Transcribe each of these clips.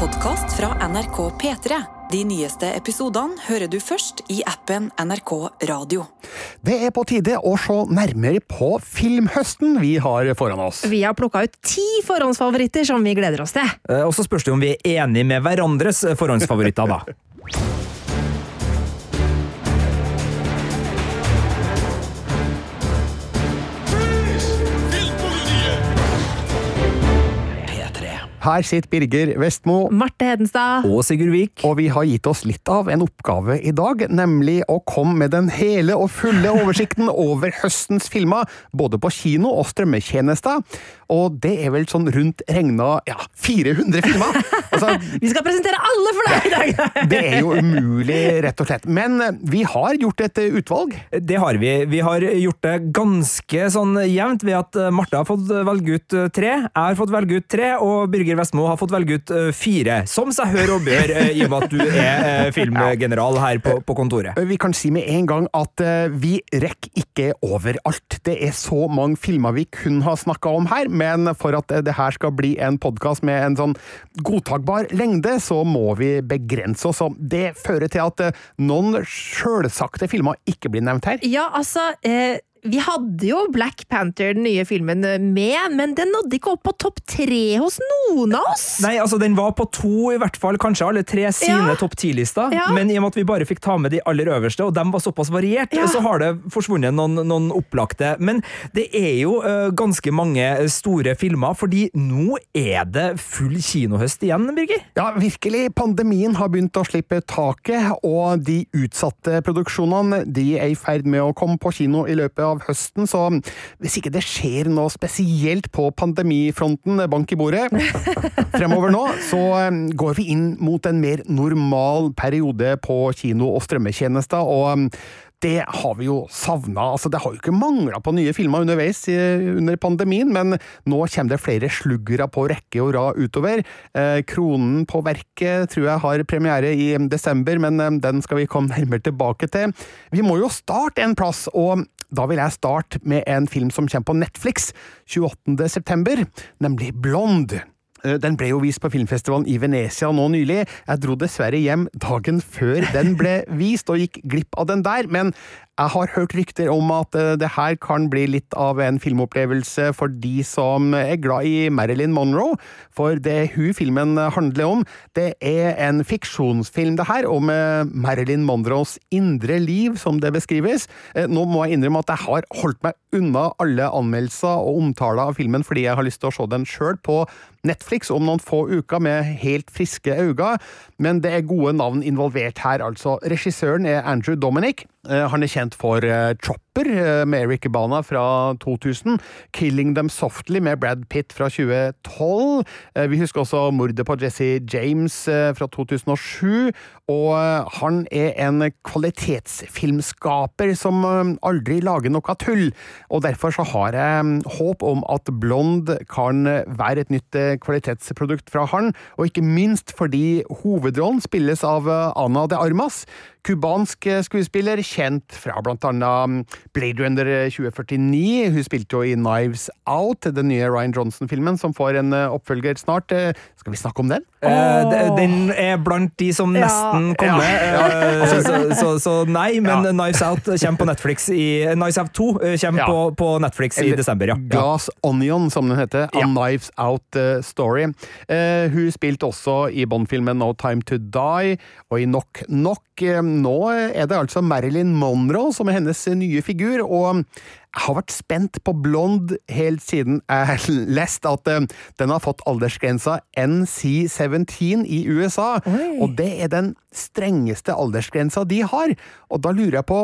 podkast fra NRK P3. De nyeste episodene hører du først i appen NRK Radio. Det er på tide å se nærmere på filmhøsten vi har foran oss. Vi har plukka ut ti forhåndsfavoritter som vi gleder oss til. Eh, Og så spørs det om vi er enige med hverandres forhåndsfavoritter, da. Her sitter Birger Vestmo, Marte Hedenstad. Og Sigurd Vik. og vi har gitt oss litt av en oppgave i dag, nemlig å komme med den hele og fulle oversikten over høstens filmer, både på kino og strømmetjenester. Og det er vel sånn rundt regna ja, 400 filmer! Altså, Vi skal presentere alle for deg i dag! det er jo umulig, rett og slett. Men eh, vi har gjort et eh, utvalg. Det har vi. Vi har gjort det ganske sånn jevnt ved at eh, Marte har fått velge ut tre, jeg har fått velge ut tre, og Birger Vestmo har fått velge ut eh, fire. Som seg hør og bør, eh, i og med at du er eh, filmgeneral her på, på kontoret. Vi kan si med en gang at vi rekker ikke overalt. Det er så mange filmer vi kun har snakka om her, men for at det her skal bli en podkast med en sånn godtakbar lengde, så må vi begrense oss. Og det fører til at noen sjølsagte filmer ikke blir nevnt her. Ja, altså eh, Vi hadde jo Black Panther, den nye filmen, eh, med, men den nådde ikke opp på topp tre hos noen av oss! Nei, altså Den var på to, i hvert fall, kanskje alle tre sine Ja. topp ti-lister. Ja. Men i og med at vi bare fikk ta med de aller øverste, og de var såpass variert, Ja. så har det forsvunnet noen, noen opplagte. Men det er jo uh, ganske mange store filmer, fordi nå er det full kinohøst igjen, Birger. Ja, virkelig. Pandemien har begynt å slippe taket, og de utsatte produksjonene de er i ferd med å komme på kino i løpet av høsten, så hvis ikke det skjer noe spesielt på pandemifronten, bank i bordet, fremover nå, så eh, går vi inn mot en mer normal periode på kino- og strømmetjenester, og eh, det har vi jo savna. Altså, det har jo ikke mangla på nye filmer underveis i, under pandemien, men nå kommer det flere sluggere på rekke og rad utover. Eh, Kronen på verket tror jeg har premiere i desember, men eh, den skal vi komme nærmere tilbake til. Vi må jo starte en plass, og da vil jeg starte med en film som kommer på Netflix 28. september, nemlig Blond. Eh, Den ble jo vist på filmfestivalen i Venezia nå nylig. Jeg dro dessverre hjem dagen før den ble vist, og gikk glipp av den der, men jeg har hørt rykter om at eh, det her kan bli litt av en filmopplevelse for de som er glad i Marilyn Monroe, for det hun filmen handler om, det er en fiksjonsfilm det her, om eh, Marilyn Monroes indre liv, som det beskrives. Eh, Nå må jeg innrømme at jeg har holdt meg unna alle anmeldelser og omtaler av filmen fordi jeg har lyst til å se den sjøl på Netflix om noen få uker med helt friske øyne, men det er gode navn involvert her, altså. Regissøren er Andrew Dominic. Eh, Han er kjent for eh, Chopper eh, med Eric Bana fra 2000, Killing Them Softly med Brad Pitt fra 2012. Eh, Vi husker også mordet på Jesse James eh, fra 2007, og han er en kvalitetsfilmskaper som aldri lager noe tull, og derfor så har jeg mm, håp om at Blond kan være et nytt kvalitetsprodukt fra han, og ikke minst fordi hovedrollen spilles av Ana de Armas, kubansk eh, skuespiller, kjent fra blant annet mm, Blade Runner 2049. Hun spilte jo i Knives Out, den nye Ryan Johnson-filmen, som får en eh, oppfølger snart. Skal vi snakke om den? Oh. Den er blant de som Ja. nesten kommer, Ja. eh, så, så, så nei, men Ja. Knives Out kommer på Netflix i Knives Out 2 eh, kommer Ja. på, på Netflix i Eller desember, ja. Glass Onion, som den heter. A Ja. Knives Out Story. Uh, hun spilte også i Bond-filmen No Time To Die og i Knock Knock. Nå er det altså Marilyn Monroe som er hennes nye figur, og har vært spent på Blond helt siden jeg leste at eh, den har fått aldersgrensa NC17 i USA, Oi. og det er den strengeste aldersgrensa de har. Og da lurer jeg på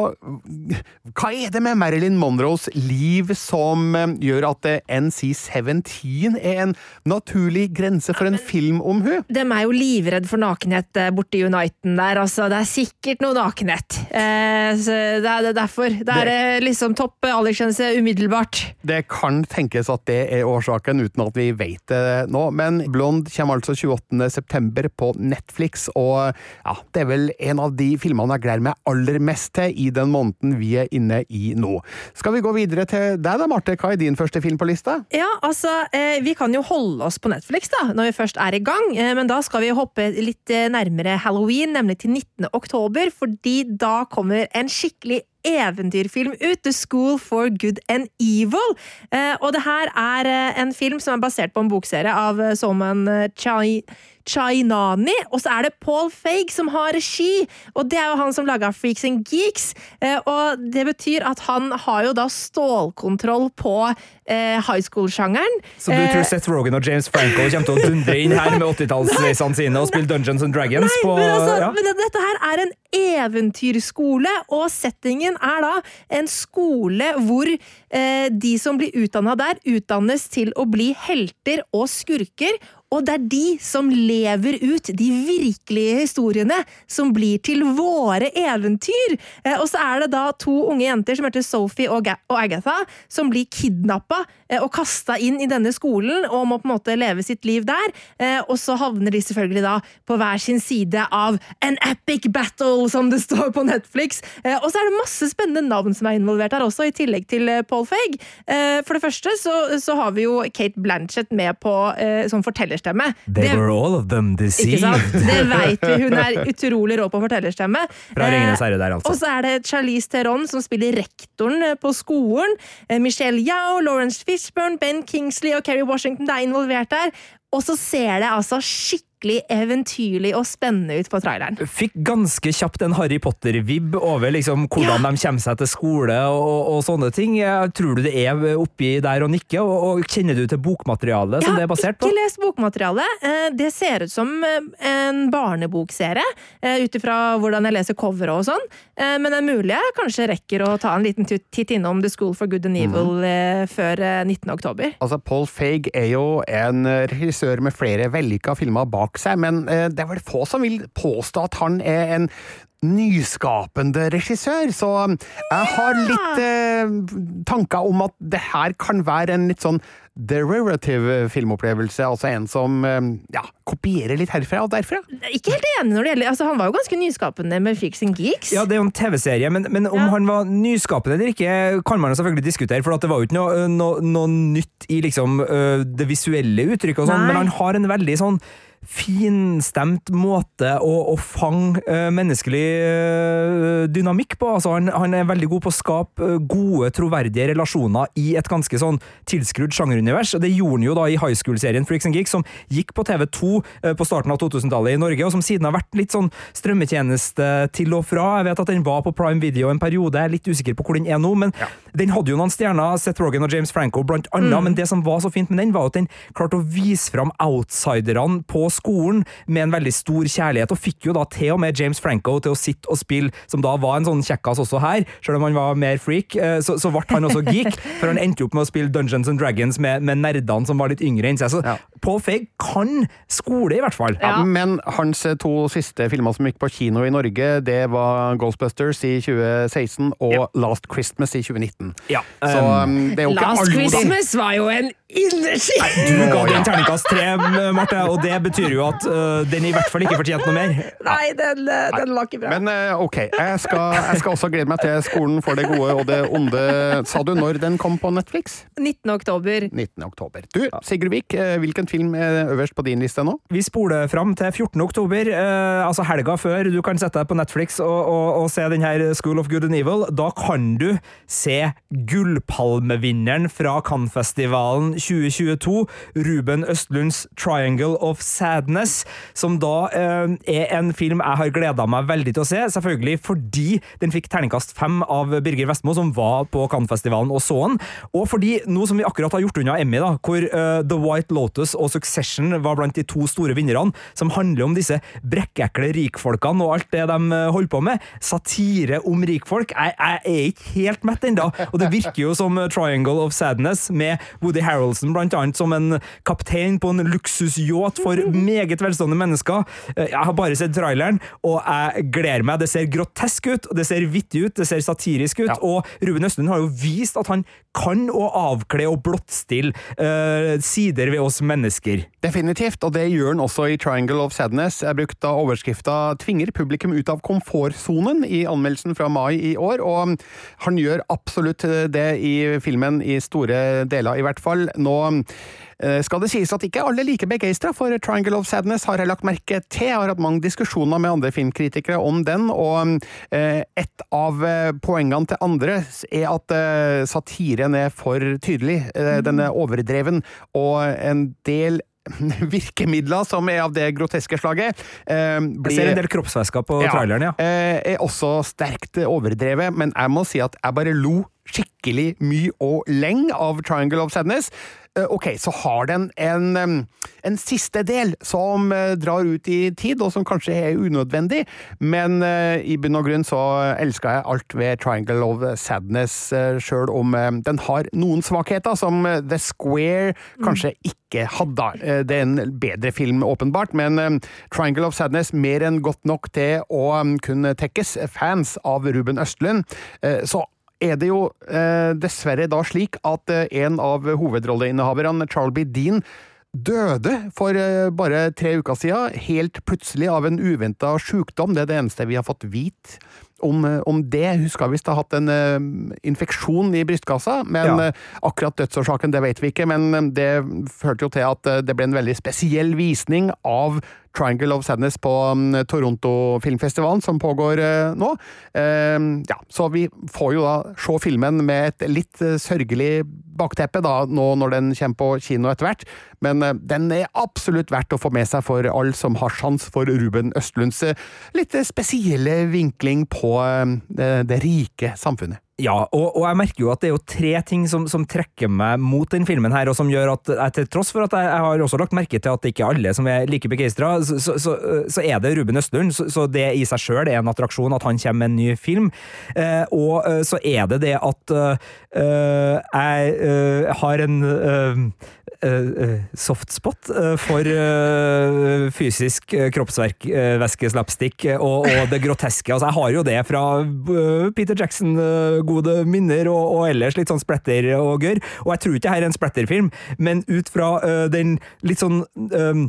hva er det med Marilyn Monroes liv som eh, gjør at eh, NC17 er en naturlig grense for en film om hun? De er jo livredd for nakenhet eh, borte i Uniten der, altså. Det er sikkert noe nakenhet. Eh, så det er det er derfor. Det er det, liksom topp aldersgrense godkjennelse umiddelbart. Det kan tenkes at det er årsaken, uten at vi vet det nå. Men Blond kommer altså 28. september på Netflix, og ja, det er vel en av de filmene jeg gleder meg aller mest til i den måneden vi er inne i nå. Skal vi gå videre til deg da, Marte? Hva er din første film på lista? Ja, altså, eh, Vi kan jo holde oss på Netflix da, når vi først er i gang, eh, men da skal vi hoppe litt eh, nærmere halloween, nemlig til 19. oktober, fordi da kommer en skikkelig eventyrfilm ut, The School for Good and Evil. Eh, og det her er eh, en film som er basert på en bokserie av eh, Solman Chai Chainani, og så er det Paul Feig som har regi, og det er jo han som laga Freaks and Geeks. Eh, og det betyr at han har jo da stålkontroll på eh, high school-sjangeren. Så du Eh, tror Seth Rogan og James Franco kommer til å dundre inn her med 80-tallsveisene sine og spille Dungeons and Dragons Nei, på men, altså, ja. men dette her er en eventyrskole, og settingen er da en skole hvor eh, de som blir utdanna der, utdannes til å bli helter og skurker. Og det er de som lever ut de virkelige historiene som blir til våre eventyr. Eh, og så er det da to unge jenter som heter Sophie og, Agatha, som blir kidnappa eh, og kasta inn i denne skolen og må på en måte leve sitt liv der. Eh, og så havner de selvfølgelig da på hver sin side av an epic battle, som det står på Netflix. Og så er det masse spennende navn som er involvert her også, i tillegg til Paul Feig. For det første så, så har vi jo Kate Blanchett med på som som fortellerstemme. They Det- were all of them deceived. Det veit vi. Hun er utrolig rå på fortellerstemme. Fra Eh, Ringenes herre der, og altså. så er det Charlize Theron som spiller rektoren eh, på skolen. Eh, Michelle Yao, Lawrence Fishburne, Ben Kingsley og Kerry Washington det er involvert der. Og så ser det altså skikkelig eventyrlig og spennende ut på traileren. Fikk ganske kjapt en Harry Potter-vibb over liksom hvordan de kommer seg til skole og, og sånne ting. Tror du det er oppi der og nikker, og, og kjenner du til bokmaterialet som det er basert på? ikke lest bokmaterialet. Eh, Det ser ut som eh, en barnebokserie, eh, ut ifra hvordan jeg leser coveret og sånn. Eh, Men det er mulig jeg kanskje rekker å ta en liten titt innom The School for Good and Evil mm. før eh, 19. oktober. Altså, Paul Feig er jo en regissør med flere vellykka filmer bak seg, men eh, det er vel få som vil påstå at han er en nyskapende regissør, så um, jeg har litt eh, tanker om at det her kan være en litt sånn derivative filmopplevelse, altså en som eh, ja, kopierer litt herfra og derfra. Ikke helt enig når det gjelder altså Han var jo ganske nyskapende med Freaks and Geeks. Ja, det er jo en TV-serie, men, men om Ja. han var nyskapende eller ikke, kan man selvfølgelig diskutere, for at det var jo ikke noe, noe, noe nytt i liksom det visuelle uttrykket og sånn, men han har en veldig sånn finstemt måte å, å fange uh, menneskelig uh, dynamikk på. Altså, han, han er veldig god på å skape øh, gode, troverdige relasjoner i et ganske sånn tilskrudd sjangerunivers. Det gjorde han jo da i high school-serien Freaks and Geeks, som gikk på TV2 uh, på starten av 2000-tallet i Norge, og som siden har vært litt sånn strømmetjeneste til og fra. Jeg vet at den var på Prime Video en periode, jeg er litt usikker på hvor den er nå, men den hadde jo noen stjerner, Seth Rogen og James Franco blant annet, men det som var så fint med den, var at den klarte å vise fram outsiderne på skolen med en veldig stor kjærlighet, og fikk jo da til og med James Franco til å sitte og spille, som da var en sånn kjekkas også her, selv om han var mer freak, eh, så, så ble han også geek, for han endte jo opp med å spille Dungeons and Dragons med, med nerdene som var litt yngre enn seg, så Ja. Paul Feig kan skole i hvert fall. Ja. Men hans eh, to siste filmer som gikk på kino i Norge, det var Ghostbusters i 2016 og Ja. Last Christmas i 2019. Ja, Så um, um, det er jo ikke Last Christmas var jo en ildeski! Du ga den terningkast tre, Marte, og det betyr jo at uh, den i hvert fall ikke fortjente noe mer. Nei, den, eh, den var ikke bra. Men uh, ok, jeg skal, jeg skal også glede meg til Skolen for det gode og det onde. Sa du når den kom på Netflix? 19. oktober. 19. oktober. Du, Sigurd Vik, eh, hvilken film er øverst på din liste nå? Vi spoler fram til 14. oktober, uh, altså helga før. Du kan sette deg på Netflix og, og, og se den her School of Good and Evil. Da kan du se gullpalmevinneren fra Cannes-festivalen 2022, Ruben Østlunds Triangle of Sadness, som da eh, er en film jeg har gleda meg veldig til å se, selvfølgelig fordi den fikk terningkast fem av Birger Vestmo, som var på Cannes-festivalen og så den, og fordi nå som vi akkurat har gjort unna Emmy, da, hvor eh, The White Lotus og Succession var blant de to store vinnerne, som handler om disse brekkekle rikfolkene og alt det de eh, holder på med, satire om rikfolk, jeg, jeg er ikke helt mett ennå, og det virker jo som Triangle of Sadness med Woody Harrelson Blant annet som en kaptein på en luksusyacht for meget velstående mennesker. Eh, Jeg har bare sett traileren, og jeg gleder meg. Det ser grotesk ut, det ser vittig ut, det ser satirisk ut, Ja. og Ruben Østlund har jo vist at han kan å avkle og blottstille uh, sider ved oss mennesker. Definitivt, og det gjør han også i Triangle of Sadness. Jeg brukte overskrifta 'Tvinger publikum ut av komfortsonen' i anmeldelsen fra mai i år, og han gjør absolutt det i filmen, i store deler i hvert fall. Nå eh, skal det sies at ikke alle er like begeistra for Triangle of Sadness, har jeg lagt merke til. Jeg har hatt mange diskusjoner med andre filmkritikere om den, og eh, et av eh, poengene til andre er at satiren er for tydelig. Den er overdreven, og en del virkemidler som er av det groteske slaget, eh, Jeg ser en del kroppsvæsker på Ja. traileren, ja. eh, er også sterkt overdrevet, men jeg må si at jeg bare lo skikkelig mye og lenge av Triangle of Sadness. Eh, Ok, så har den en, en siste del som eh, drar ut i tid, og som kanskje er unødvendig, men eh, i bunn og grunn så elsker jeg alt ved Triangle of Sadness, sjøl om den har noen svakheter som The Square kanskje ikke hadde. Det er en bedre film, åpenbart, men Triangle of Sadness mer enn godt nok til å kunne tekkes fans av Ruben Østlund. Så er det jo eh, dessverre da slik at eh, en av hovedrolleinnehaverne, Charles B. Dean, døde for eh, bare tre uker siden, helt plutselig av en uventa sykdom. Det er det eneste vi har fått vite om, eh, om det. Hun skal visst ha hatt en eh, infeksjon i brystkassa, men Ja. eh, akkurat dødsårsaken det vet vi ikke. Men det førte jo til at det ble en veldig spesiell visning av Triangle of Sadness på um, Toronto-filmfestivalen, som pågår eh, nå. Eh, ja, så vi får jo da se filmen med et litt eh, sørgelig bakteppe, da, nå når den kommer på kino etter hvert. Men eh, den er absolutt verdt å få med seg for alle som har sjans for Ruben Østlunds litt spesielle vinkling på det rike samfunnet. Ja, og, og jeg merker jo at det er jo tre ting som, som trekker meg mot den filmen her, og som gjør at jeg, til tross for at jeg, jeg har også lagt merke til at det ikke er alle som er like begeistra, så, så, så, så er det Ruben Østlund, så, det i seg sjøl er en attraksjon at han kommer med en ny film. Eh, og eh, så er det det at øh, jeg øh, har en øh, eh, softspot eh, for eh, fysisk uh, kroppsvæske-slapstick og, og det groteske. Altså, jeg har jo det fra eh, Peter Jackson, eh, gode minner, og, og ellers litt sånn splatter og gørr. Og jeg tror ikke det her er en splatterfilm, men ut fra øh, den litt sånn eh,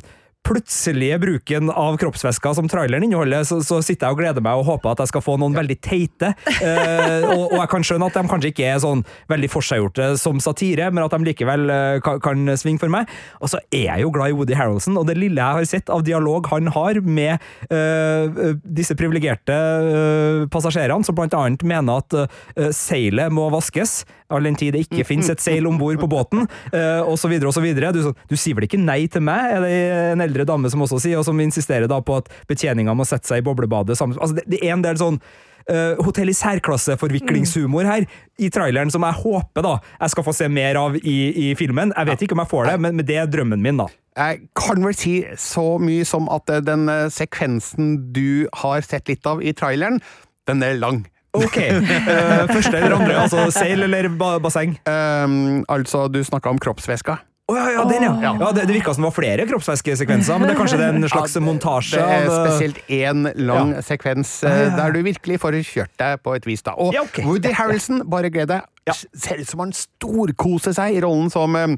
plutselige bruken av kroppsvæsker som traileren inneholder, så, så sitter jeg og gleder meg og håper at jeg skal få noen veldig teite. Eh, og, og jeg kan skjønne at de kanskje ikke er sånn veldig forseggjorte som satire, men at de likevel eh, kan, kan svinge for meg. Og så er jeg jo glad i Woody Harrelson, og det lille jeg har sett av dialog han har med eh, disse privilegerte eh, passasjerene, som blant annet mener at eh, seilet må vaskes, all den tid det ikke finnes et seil om bord på båten, uh, osv. osv. Du, du sier vel ikke nei til meg, er det en eldre dame som også sier, og som insisterer da på at betjeninga må sette seg i boblebadet sammen. Altså, det, det er en del sånn uh, hotell i særklasse-forviklingshumor her i traileren som jeg håper da jeg skal få se mer av i, i filmen. Jeg vet ikke om jeg får det, men, men det er drømmen min, da. Jeg kan vel si så mye som at eh, den eh, sekvensen du har sett litt av i traileren, den er lang. Ok. Uh, første eller andre, altså seil eller ba basseng? Um, altså, du snakka om kroppsvæska. Oh, ja, ja, den, ja. ja det, det virka som det var flere kroppsvæskesekvenser, men det er kanskje det er en slags montasje Det er spesielt én lang Ja. sekvens eh, der du virkelig får kjørt deg på et vis. da. Og Ja, ok. Woody Harrelson, bare gled deg, Ja. ser ut som han storkoser seg i rollen som eh,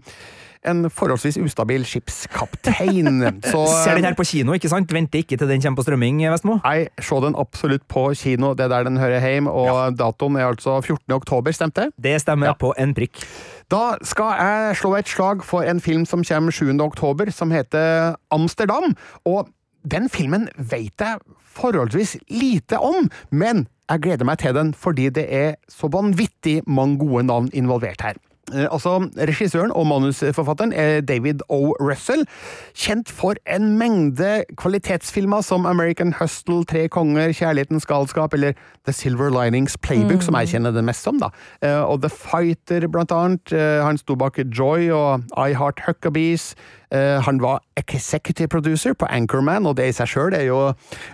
en forholdsvis ustabil skipskaptein. Så Ser den her på kino, ikke sant? Venter ikke til den kommer på strømming, Vestmo. Nei, se den absolutt på kino, det er der den hører hjem, og datoen er altså 14. oktober, stemte? Det stemmer Ja. på en prikk. Da skal jeg slå et slag for en film som kommer 7. oktober, som heter Amsterdam. Og den filmen vet jeg forholdsvis lite om, men jeg gleder meg til den fordi det er så vanvittig mange gode navn involvert her. Eh, Altså, Regissøren og manusforfatteren er David O. Russell, kjent for en mengde kvalitetsfilmer som American Hustle, Tre konger, Kjærlighetens galskap eller The Silver Linings Playbook, som jeg kjenner det mest som. da. Eh, Og The Fighter, blant annet. Eh, Han sto bak Joy og I Heart Huckabees. Eh, han var executive producer på Anchorman, og det i seg sjøl er jo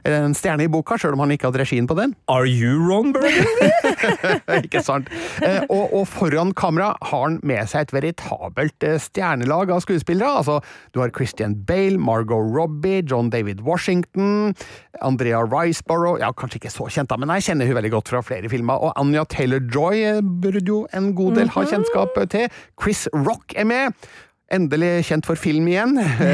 en stjerne i boka, sjøl om han ikke hadde regien på den. Are you Ron Burgundy? ikke sant? Eh, og, og, foran kamera har han med seg et veritabelt eh, stjernelag av skuespillere. Altså, du har Christian Bale, Margot Robbie, John David Washington, Andrea Riceborough Ja, kanskje ikke så kjent, da, men jeg kjenner hun veldig godt fra flere filmer. Og Anja Taylor-Joy burde jo en god del ha mhm. kjennskap til. Chris Rock er med. Endelig kjent for film igjen.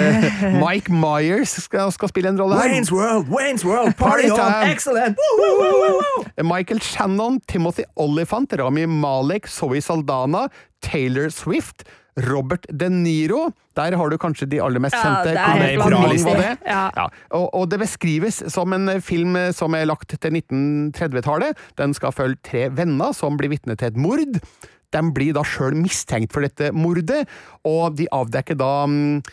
Mike Myers skal, skal, spille en rolle her. Wayne's World, Wayne's World, party on, excellent! Woo, woo, woo, Michael Shannon, Timothy Olyphant, Rami Malek, Zoe Saldana, Taylor Swift. Robert De Niro. Der har du kanskje de aller mest kjente. Ja, det er bra det? Ja. Ja. Og, og, det beskrives som en film som er lagt til 1930-tallet. Den skal følge tre venner som blir vitne til et mord. De blir da sjøl mistenkt for dette mordet, og de avdekker da um,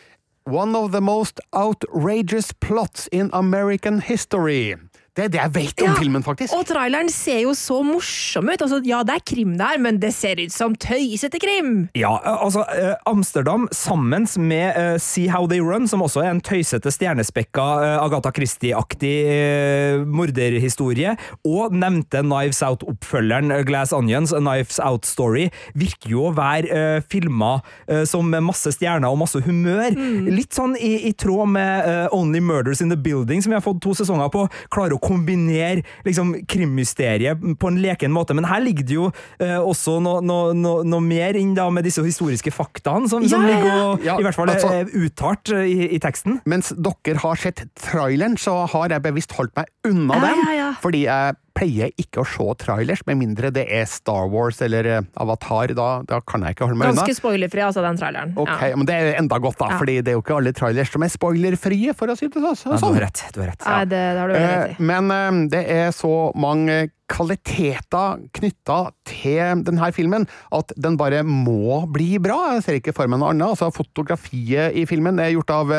One of the most outrageous plots in American history. Det er det jeg vet om ja, filmen, faktisk. Og traileren ser jo så morsom ut. Altså, ja, det er krim der, men det ser ut som tøysete krim! Ja, altså, Amsterdam sammen med uh, See How They Run, som også er en tøysete, stjernespekka uh, Agatha Christie-aktig uh, morderhistorie, og nevnte Knives Out-oppfølgeren Glass Onions, A Knives Out Story, virker jo å være uh, filma som masse stjerner og masse humør. Mm. Litt sånn i, i tråd med Only Murders in the Building, som vi har fått to sesonger på. klarer å kombinere liksom, krimmysteriet på en leken måte. Men her ligger det jo eh, også noe, no, no, no mer inn da med disse historiske faktaene, som, ja, som ligger og, ja, i hvert fall altså, er uttalt eh, i, i, teksten. Mens dere har sett traileren, så har jeg bevisst holdt meg unna ja, den, fordi jeg pleier ikke å se trailers, med mindre det er Star Wars eller eh, Avatar. Da, da kan jeg ikke holde meg unna. Ganske spoilerfri, altså, den traileren. Ok, ja. Men det er enda godt, da, ja. Fordi det er jo ikke alle trailers som er spoilerfrie, for å si det sånn. Ja, du har rett. Du har rett. Ja. Nei, det, det har du rett i. Eh, men eh, det er så mange kvaliteter knytta til denne filmen at den bare må bli bra. Jeg ser ikke for meg noe annet. Altså, fotografiet i filmen er gjort av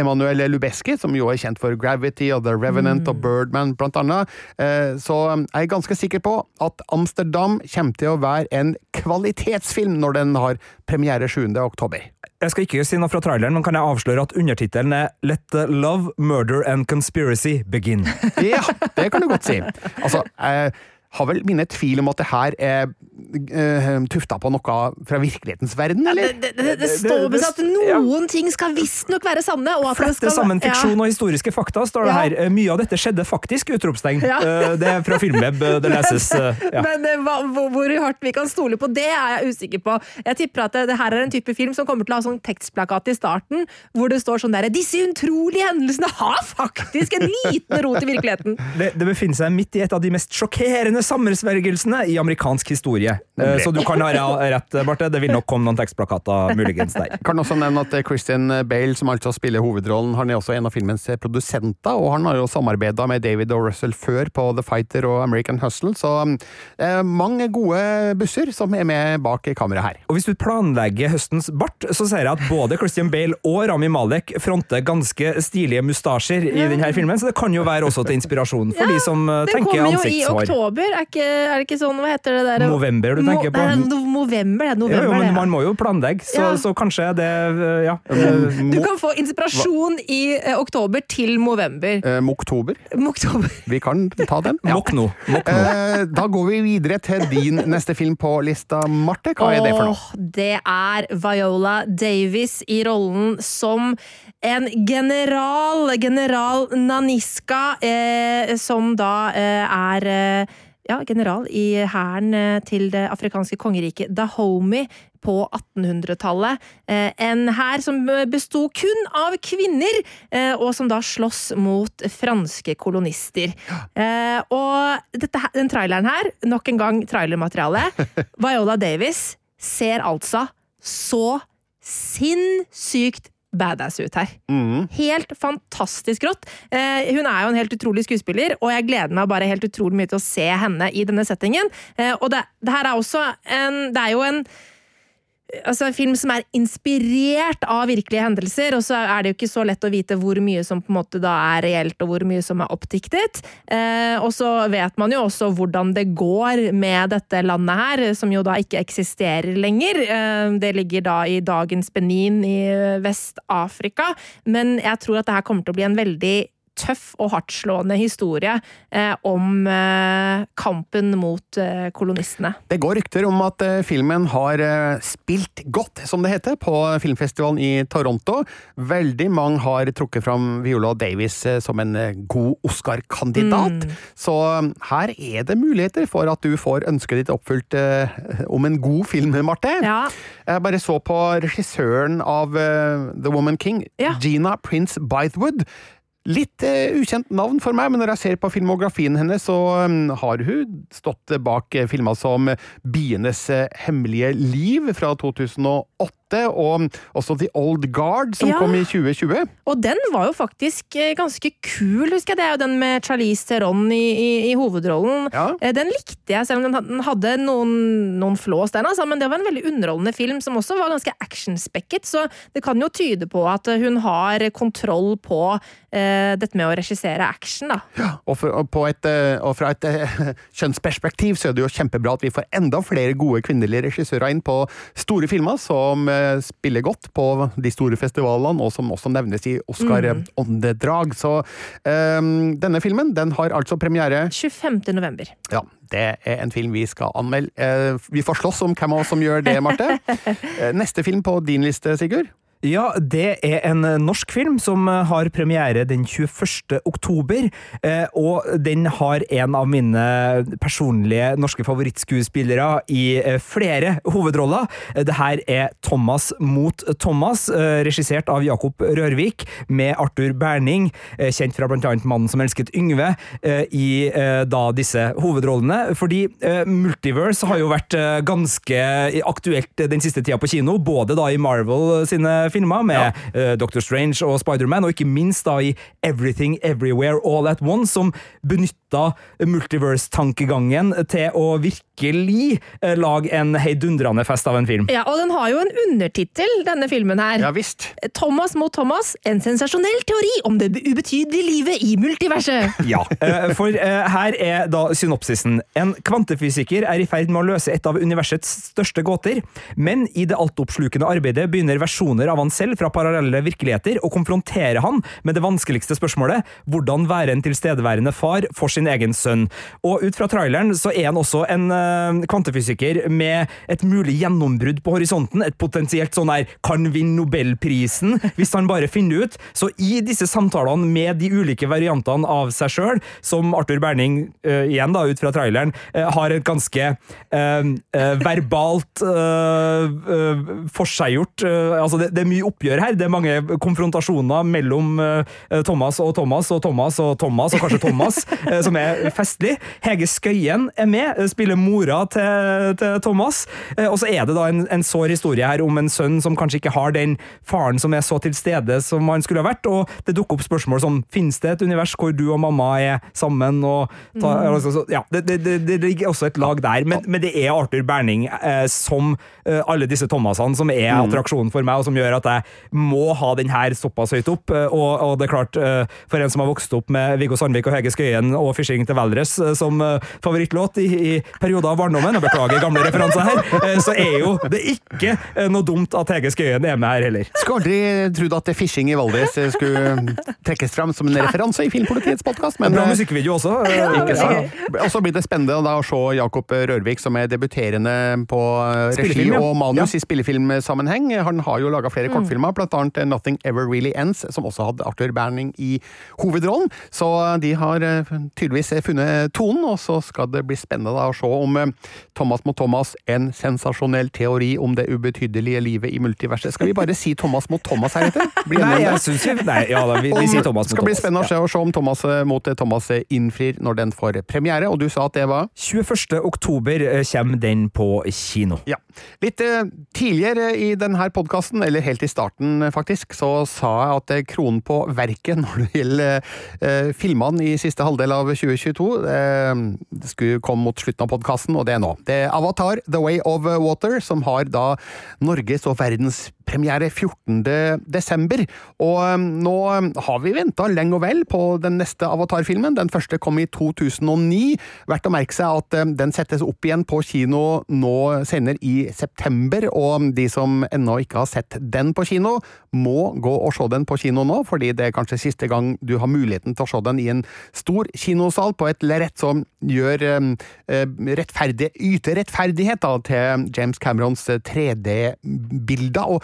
Emanuel Lubeski, som jo er kjent for Gravity og The Revenant mm. og Birdman, blant annet. Uh, så er jeg ganske sikker på at Amsterdam kommer til å være en kvalitetsfilm når den har premiere 7. oktober. Jeg skal ikke si noe fra traileren, men kan jeg avsløre at undertittelen er Let the love, murder and conspiracy begin? ja, det kan du godt si. Altså, jeg har vel mine tvil om at det her er uh, tufta på noe fra virkelighetens verden, eller? Ja, det, det, det, står med at noen ja. ting skal visstnok være sanne. og at Flette skal, sammen fiksjon ja. og historiske fakta, står det her. Eh, mye av dette skjedde faktisk, utropstegn. Uh, det er fra Filmweb, det leses. Uh, Men hva, hvor hardt vi kan stole på det, er jeg usikker på. Jeg tipper at det, her er en type film som kommer til å ha sånn tekstplakat i starten, hvor det står sånn derre Disse utrolige hendelsene har faktisk en liten rot i virkeligheten! Det, det befinner seg midt i et av de mest sjokkerende sammensvergelsene i amerikansk historie. Eh, så du kan ha rett, Barte. Det vil nok komme noen tekstplakater muligens der. Kan også nevne at Christian Bale, som altså spiller hovedrollen, han er også en av filmens produsenter, og han har jo samarbeida med David og Russell før på The Fighter og American Hustle, så eh, mange gode busser som er med bak kameraet her. Og hvis du planlegger høstens bart, så ser jeg at både Christian Bale og Rami Malek fronter ganske stilige mustasjer i denne filmen, så det kan jo være også til inspirasjon for ja, de som tenker ansiktshår. Den kommer jo i oktober, er, ikke, er, det ikke sånn, hva heter det der? November du tenker på? Mo november, det er november. Jo, jo, men man må jo planlegge, så, ja. så kanskje det ja. Du kan få inspirasjon i eh, oktober til november. Eh, Moktober. Moktober. Vi kan ta den. Ja. Mokno. Mokno. Eh, da går vi videre til din neste film på lista, Marte. Hva er det for noe? Det er Viola Davis i rollen som en general, general Naniska, eh, som da eh, er eh, ja, general i hæren eh, til det afrikanske kongeriket Dahomey på 1800-tallet. Eh, en hær som besto kun av kvinner, eh, og som da slåss mot franske kolonister. Og dette, den traileren her, nok en gang trailermateriale, Viola Davis ser altså så sinnssykt badass ut her. Mm. Helt fantastisk rått. Eh, hun er jo en helt utrolig skuespiller, og jeg gleder meg bare helt utrolig mye til å se henne i denne settingen. Eh, og det, det, her er også en Det er jo en altså en film som er inspirert av virkelige hendelser, og så er det jo ikke så lett å vite hvor mye som på en måte da er reelt, og hvor mye som er oppdiktet. Eh, og så vet man jo også hvordan det går med dette landet her, som jo da ikke eksisterer lenger. Eh, det ligger da i dagens Benin i Vest-Afrika, men jeg tror at det her kommer til å bli en veldig tøff og hardtslående historie eh, om eh, kampen mot eh, kolonistene. Det går rykter om at eh, filmen har eh, spilt godt, som det heter, på filmfestivalen i Toronto. Veldig mange har trukket fram Viola Davis eh, som en god Oscar-kandidat. Så eh, her er det muligheter for at du får ønsket ditt oppfylt om en god film, Marte. Ja. Jeg bare så på regissøren av The Woman King, Ja. Gina Prince Bythewood. Litt uh, ukjent navn for meg, men når jeg ser på filmografien hennes, så um, har hun stått bak eh, filmer som Bienes eh, hemmelige liv fra 2008, og også The Old Guard, som Ja. kom i 2020. Og den var jo faktisk eh, ganske kul, husker jeg. Det er jo den med Charlize Theron i, i, i hovedrollen. Ja. Eh, Den likte jeg, selv om den hadde noen, noen flås, der, altså. Men det var en veldig underholdende film, som også var ganske actionspekket. Så det kan jo tyde på at hun har kontroll på eh, dette med å regissere action, da. Og, for, og, på et, eh, og fra et eh, kjønnsperspektiv så er det jo kjempebra at vi får enda flere gode kvinnelige regissører inn på store filmer som eh, spiller godt på de store festivalene, og som også nevnes i Oscar-åndedrag. Så um, denne filmen den har altså premiere 25. november. Ja, det er en film vi skal anmelde. Eh, vi får slåss om hvem av oss som gjør det, Marte. Eh, Neste film på din liste, Sigurd? Ja, det er en norsk film som eh, har premiere den 21. oktober, eh, og den har en av mine personlige norske favorittskuespillere i eh, flere hovedroller. Eh, Det her er Thomas mot Thomas, eh, regissert av Jakob Rørvik, med Arthur Berning, eh, kjent fra annet Mannen som elsket Yngve, eh, i eh, da disse hovedrollene. Fordi eh, Multiverse har jo vært eh, ganske aktuelt den siste tida på kino, både da i Marvel sine filmer med eh, Doctor Strange og Spiderman, og ikke minst da i Everything Everywhere All At Once, som benytta multiverse-tankegangen til å virkelig eh, lage en heidundrende fest av en film. Ja, og den har jo en undertittel, denne filmen her. Ja visst. Thomas mot Thomas, en sensasjonell teori om det ubetydelige livet i multiverset. Ja, eh, for eh, her er da synopsisen. En kvantefysiker er i ferd med å løse et av universets største gåter, men i det altoppslukende arbeidet begynner versjoner av han selv fra parallelle virkeligheter å konfrontere han med det vanskeligste spørsmålet hvordan være en tilstedeværende far for sin egen sønn. Og ut fra traileren så er han også en uh, kvantefysiker med et mulig gjennombrudd på horisonten, et potensielt sånn her kan vinne Nobelprisen hvis han bare finner ut. Så i disse samtalene med de ulike variantene av seg sjøl, som Arthur Berning, uh, igjen da ut fra traileren, uh, har et ganske verbalt uh, forseggjort Altså, det, det er mye oppgjør her. Det er mange konfrontasjoner mellom Thomas og Thomas og Thomas og Thomas, og kanskje Thomas, eh, som er festlig. Hege Skøyen er med, eh, spiller mora til, til Thomas. Eh, og så er det da en, en sår historie her om en sønn som kanskje ikke har den faren som er så til stede som han skulle ha vært, og det dukker opp spørsmål som finnes det et univers hvor du og mamma er sammen, og ta, altså, ja, det, det, det, det ligger også et lag der, men, men det er Arthur Berning eh, som eh, alle disse Thomasene som er attraksjonen for meg, og som gjør at jeg må ha den her såpass høyt opp, eh, og, og det er klart, eh, for en som har vokst opp med Viggo Sandvik og Hege Skøyen og Fishing til Valdres eh, som eh, favorittlåt i, i perioder av barndommen, jeg beklager gamle referanser her, eh, så er jo det ikke noe dumt at Hege Skøyen er med her heller. Skulle aldri trodd at fishing i Valdres skulle trekkes fram som en referanse i Filmpolitiets podkast, men Bra musikkvideo også. Ikke sant? Og så blir det spennende da å se Jakob Rørvik, som er debuterende på regi ja. og manus Ja. i spillefilmsammenheng. Han har jo laga flere kortfilmer, blant annet eh, Nothing Ever Really Ends, som også hadde Arthur Berning i hovedrollen. Så de har eh, tydeligvis funnet tonen, og så skal det bli spennende da å se om eh, Thomas mot Thomas, en sensasjonell teori om det ubetydelige livet i multiverset. Skal vi bare si Thomas mot Thomas heretter? Nei, jeg syns ikke. Nei, ja da, vi, vi sier Thomas mot Thomas. Det skal bli spennende å se, å se om Thomas eh, mot Thomas eh, innfrir når den får premiere, og du sa at det var 21. oktober kommer den på kino. Ja. Litt tidligere i denne podkasten, eller helt i starten faktisk, så sa jeg at kronen på verket når det gjelder filmene i siste halvdel av 2022. Eh, Det skulle komme mot slutten av podkasten, og det er nå. Det er Avatar The Way of Water, som har da Norges og verdens premiere 14. desember. Og eh, nå har vi venta lenge og vel på den neste Avatar-filmen. Den første kom i 2009. Verdt å merke seg at eh, den settes opp igjen på kino nå senere i september, og de som ennå ikke har sett den på kino, må gå og se den på kino nå, fordi det er kanskje siste gang du har muligheten til å se den i en stor kinosal på et lerret som gjør eh, rettferdig, yter rettferdighet da, til James Camerons 3D-bilder. og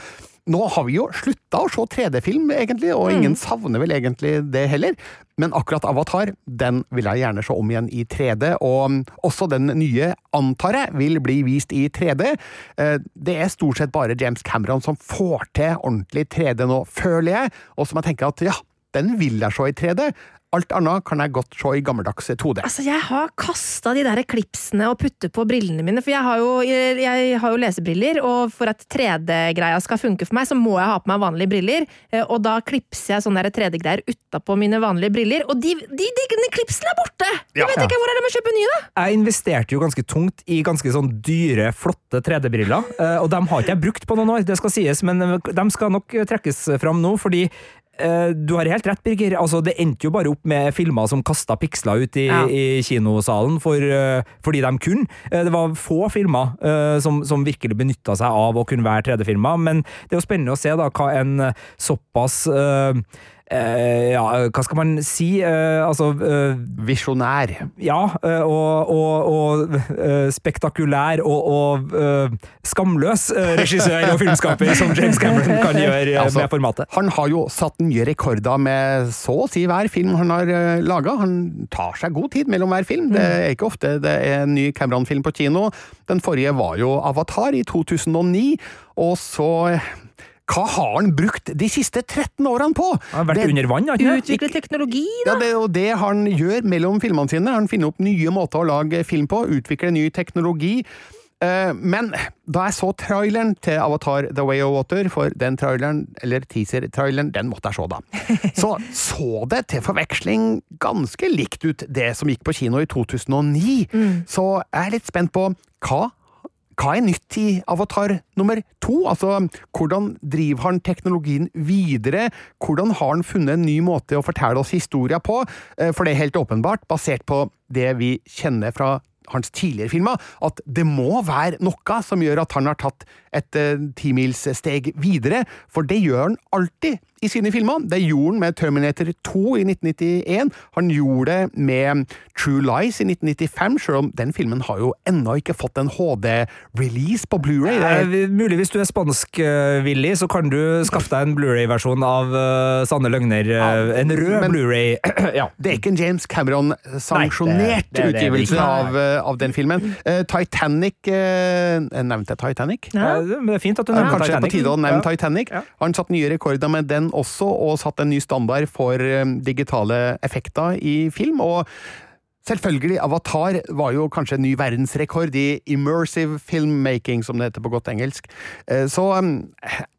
nå har vi jo slutta å se 3D-film, egentlig, og ingen savner vel egentlig det heller. Men akkurat Avatar den vil jeg gjerne se om igjen i 3D, og også den nye, antar jeg, vil bli vist i 3D. Eh, Det er stort sett bare James Cameron som får til ordentlig 3D nå, føler jeg, og som jeg tenker at ja, den vil jeg se i 3D. Alt annet kan jeg godt se i gammeldags 2D. Altså, jeg har kasta de der klipsene og puttet på brillene mine, for jeg har jo, jeg, har jo lesebriller, og for at 3D-greia skal funke for meg, så må jeg ha på meg vanlige briller, eh, og da klipser jeg sånne der 3D-greier utapå mine vanlige briller, og de, de, de, de klipsene er borte! Jeg Ja. vet ikke hvor er det med å kjøpe nye, da! Jeg investerte jo ganske tungt i ganske sånn dyre, flotte 3D-briller, eh, og dem har ikke jeg brukt på noen år, det skal sies, men eh, de skal nok trekkes fram nå, fordi du har helt rett, Birger. Altså, det endte jo bare opp med filmer som kasta piksler ut i, Ja. i kinosalen for, eh, fordi de kunne. Eh, det var få filmer eh, som, som virkelig benytta seg av å kunne være 3D-filmer, men det er jo spennende å se da hva en eh, såpass eh, eh, ja, hva skal man si? Eh, altså eh, Visjonær. ja, eh, og, og, og eh, spektakulær og, og eh, skamløs eh, regissør og filmskaper som James Cameron kan gjøre eh, Altså, med formatet. Han har jo satt nye rekorder med så å si hver film han har laga. Han tar seg god tid mellom hver film. Det er ikke ofte det er en ny Cameron-film på kino. Den forrige var jo Avatar i 2009, og så eh, hva har han brukt de siste 13 årene på? Han har vært Det- under vann, ikke? Utvikle teknologi, ja, det er jo det han gjør mellom filmene sine. Han finner opp nye måter å lage film på, utvikler ny teknologi. Eh, Men da jeg så traileren til Avatar The Way of Water, for den traileren, eller teaser-traileren, den måtte jeg se da, så så det til forveksling ganske likt ut det som gikk på kino i 2009. Så jeg er litt spent på hva hva er nytt i Avatar nummer to? Altså, hvordan driver han teknologien videre? Hvordan har han funnet en ny måte å fortelle oss historier på? Eh, For det er helt åpenbart, basert på det vi kjenner fra hans tidligere filmer, at det må være noe som gjør at han har tatt et eh, timilssteg videre, for det gjør han alltid i sine filmer. Det gjorde han med Terminator 2 i 1991, han gjorde det med True Lies i 1995, selv om den filmen har jo ennå ikke fått en HD-release på Blu-ray. Eh, Mulig hvis du er spanskvillig, så kan du skaffe deg en Blu-ray-versjon av eh, Sanne løgner. Ja, en rød Blu-ray. ja. Det er ikke en James Cameron-sanksjonert er utgivelse av, av den filmen. Eh, Titanic eh, Nevnte jeg Titanic? Ja. Men det er fint at du nevnte nevner Kanskje på tide å nevne Ja. Titanic. Ja. Han satt nye rekorder med den også, og satt en ny standard for eh, digitale effekter i film. og Selvfølgelig, Avatar var jo kanskje en ny verdensrekord i immersive filmmaking, som det heter på godt engelsk. Eh, Så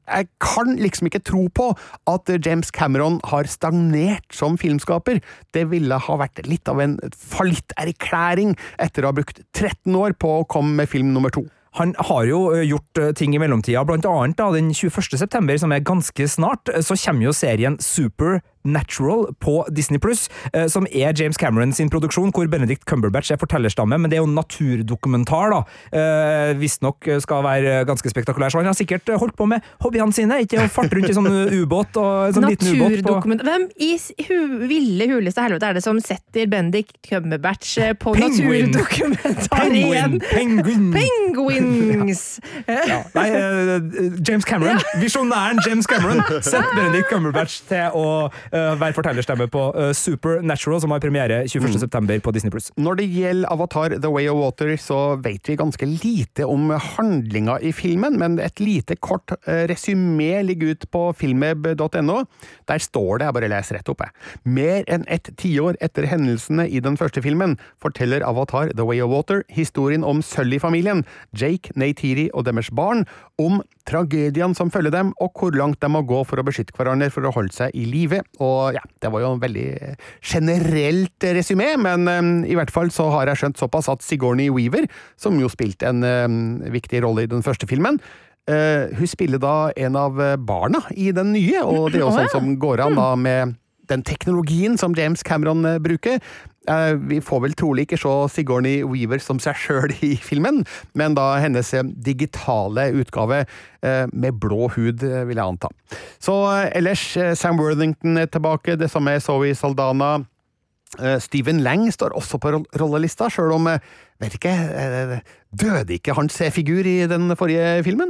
jeg kan liksom ikke tro på at James Cameron har stagnert som filmskaper. Det ville ha vært litt av en fallitterklæring etter å ha brukt 13 år på å komme med film nummer to. Han har jo gjort ting i mellomtida, blant annet da, den 21. september, som er ganske snart, så kommer jo serien Supernatural på Disney+, Pluss, som er James Cameron sin produksjon, hvor Benedict Cumberbatch er fortellerstamme, men det er jo en naturdokumentar da, uh, visstnok skal være ganske spektakulær, så han har sikkert holdt på med hobbyene sine, ikke å farte rundt i sånn ubåt og sånn liten ubåt på... Hvem i hu ville huleste helvete er det som setter Benedict Cumberbatch eh, på Penguin. naturdokumentar igjen? Penguin! Penguin! Penguins! Ja. Nei, eh, James Cameron. Visjonæren James Cameron. setter Benedict Cumberbatch til å eh, være fortellerstemme på eh, Supernatural, som har premiere 21. september på Disney+. Når det gjelder Avatar The Way of Water, så vet vi ganske lite om handlinga i filmen, men et lite kort eh, resymé ligger ut på filmweb.no. Der står det, jeg bare leser rett opp, jeg. Mer enn et tiår etter hendelsene i den første filmen, forteller Avatar The Way of Water historien om Sully-familien, Jake, Neytiri og deres barn, om tragediene som følger dem, og hvor langt de må gå for å beskytte hverandre for å holde seg i live Og ja, det var jo en veldig generelt resymé, men um, i hvert fall så har jeg skjønt såpass at Sigourney Weaver, som jo spilte en um, viktig rolle i den første filmen, uh, hun spiller da en av barna i den nye, og det er jo sånn som går an da med den teknologien som James Cameron bruker. Uh, vi får vel trolig ikke se Sigourney Weaver som seg sjøl i filmen, men da hennes digitale utgave uh, med blå hud, vil jeg anta. Så ellers, Sam Worthington er tilbake, det samme er Zoe Saldana. Stephen Lang står også på rollelista, sjøl om vet ikke, døde ikke hans figur i den forrige filmen?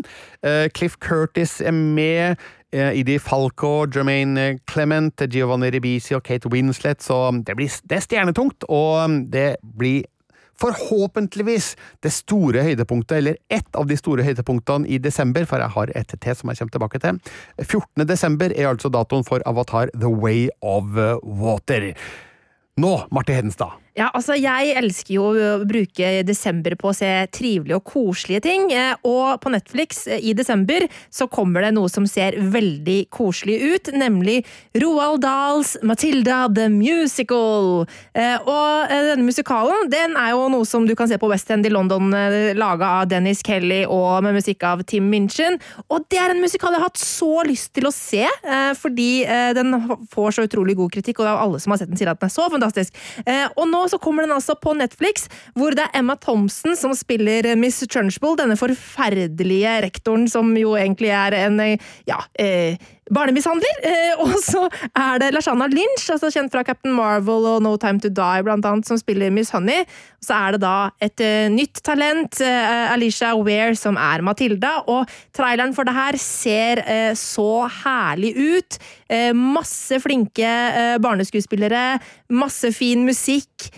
Cliff Curtis er med. Idi Falco, Jermaine Clement, Giovanni Ribisi og Kate Winslet, så det, blir, det er stjernetungt, og det blir forhåpentligvis det store høydepunktet, eller ett av de store høydepunktene i desember, for jeg har et til som jeg kommer tilbake til. 14. desember er altså datoen for Avatar The Way of Water. Nå, Marte Hedenstad. Ja, altså Jeg elsker jo å bruke desember på å se trivelige og koselige ting. Eh, og på Netflix eh, i desember så kommer det noe som ser veldig koselig ut, nemlig Roald Dahls Matilda the Musical. Eh, og denne musikalen den er jo noe som du kan se på West End i London, laga av Dennis Kelly og med musikk av Tim Minchin. Og det er en musikal jeg har hatt så lyst til å se, fordi den får så utrolig god kritikk, og alle som har sett den, sier at den er så fantastisk. Og nå så kommer den altså på Netflix, hvor det er Emma Thompson som spiller Miss Trunchbull, denne forferdelige rektoren som jo egentlig er en ja, eh, barnemishandler. Eh, og så er det Lashana Lynch, altså kjent fra Captain Marvel og No Time To Die, blant annet, som spiller Miss Honey. Og så er det da et uh, nytt talent, uh, Alicia Weir, som er Matilda. Og traileren for det her ser så herlig ut. masse flinke barneskuespillere, masse fin musikk,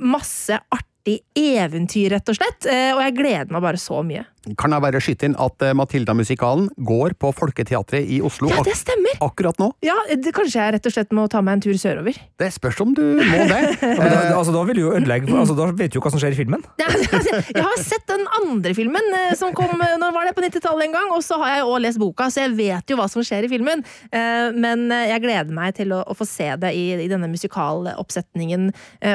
masse artig eventyr, rett og slett. og jeg gleder meg bare så mye kan jeg bare skyte inn at eh, Matilda-musikalen går på Folketeatret i Oslo ja, det stemmer. Ak akkurat nå. Ja, det, Kanskje jeg rett og slett må ta meg en tur sørover? Det spørs om du må det. ja, da, altså, da vil du jo ødelegge altså, Da vet du jo hva som skjer i filmen. jeg har sett den andre filmen eh, som kom eh, når var det på 90-tallet en gang, og så har jeg òg lest boka, så jeg vet jo hva som skjer i filmen. Men jeg gleder meg til å, å få se det i, i, denne musikaloppsetningen.